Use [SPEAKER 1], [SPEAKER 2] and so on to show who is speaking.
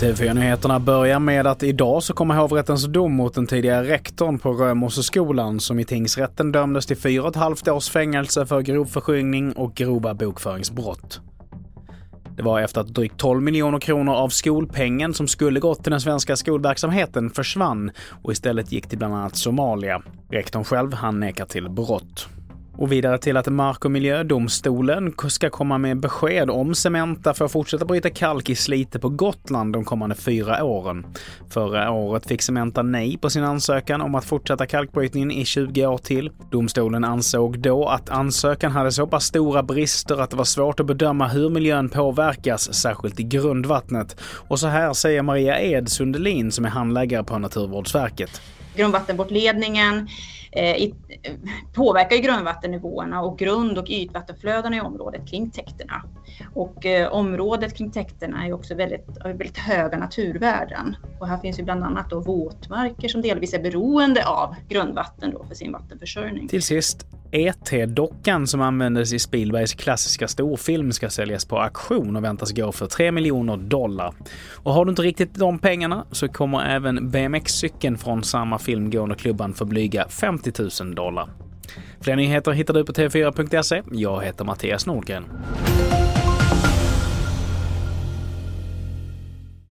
[SPEAKER 1] TV4-nyheterna börjar med att idag så kommer hovrättens dom mot den tidigare rektorn på Römosseskolan som i tingsrätten dömdes till fyra och ett halvt års fängelse för grov förskingring och grova bokföringsbrott. Det var efter att drygt 12 miljoner kronor av skolpengen som skulle gått till den svenska skolverksamheten försvann och istället gick till bland annat Somalia. Rektorn själv, han nekar till brott. Och vidare till att Mark och miljödomstolen ska komma med besked om Cementa får fortsätta bryta kalk i Slite på Gotland de kommande fyra åren. Förra året fick Cementa nej på sin ansökan om att fortsätta kalkbrytningen i 20 år till. Domstolen ansåg då att ansökan hade så pass stora brister att det var svårt att bedöma hur miljön påverkas, särskilt i grundvattnet. Och så här säger Maria Ed Sundelin som är handläggare på Naturvårdsverket.
[SPEAKER 2] Grundvattenbortledningen Eh, i, påverkar ju grundvattennivåerna och grund och ytvattenflödena i området kring täkterna. Och eh, området kring täkterna är också väldigt, väldigt höga naturvärden. Och här finns ju bland annat då våtmarker som delvis är beroende av grundvatten då för sin vattenförsörjning.
[SPEAKER 1] Till sist, ET-dockan som användes i Spielbergs klassiska storfilm ska säljas på auktion och väntas gå för 3 miljoner dollar. Och har du inte riktigt de pengarna så kommer även BMX-cykeln från samma film gående klubban för blyga 50 000 dollar. Fler nyheter hittar du på tv4.se. Jag heter Mattias Nordgren.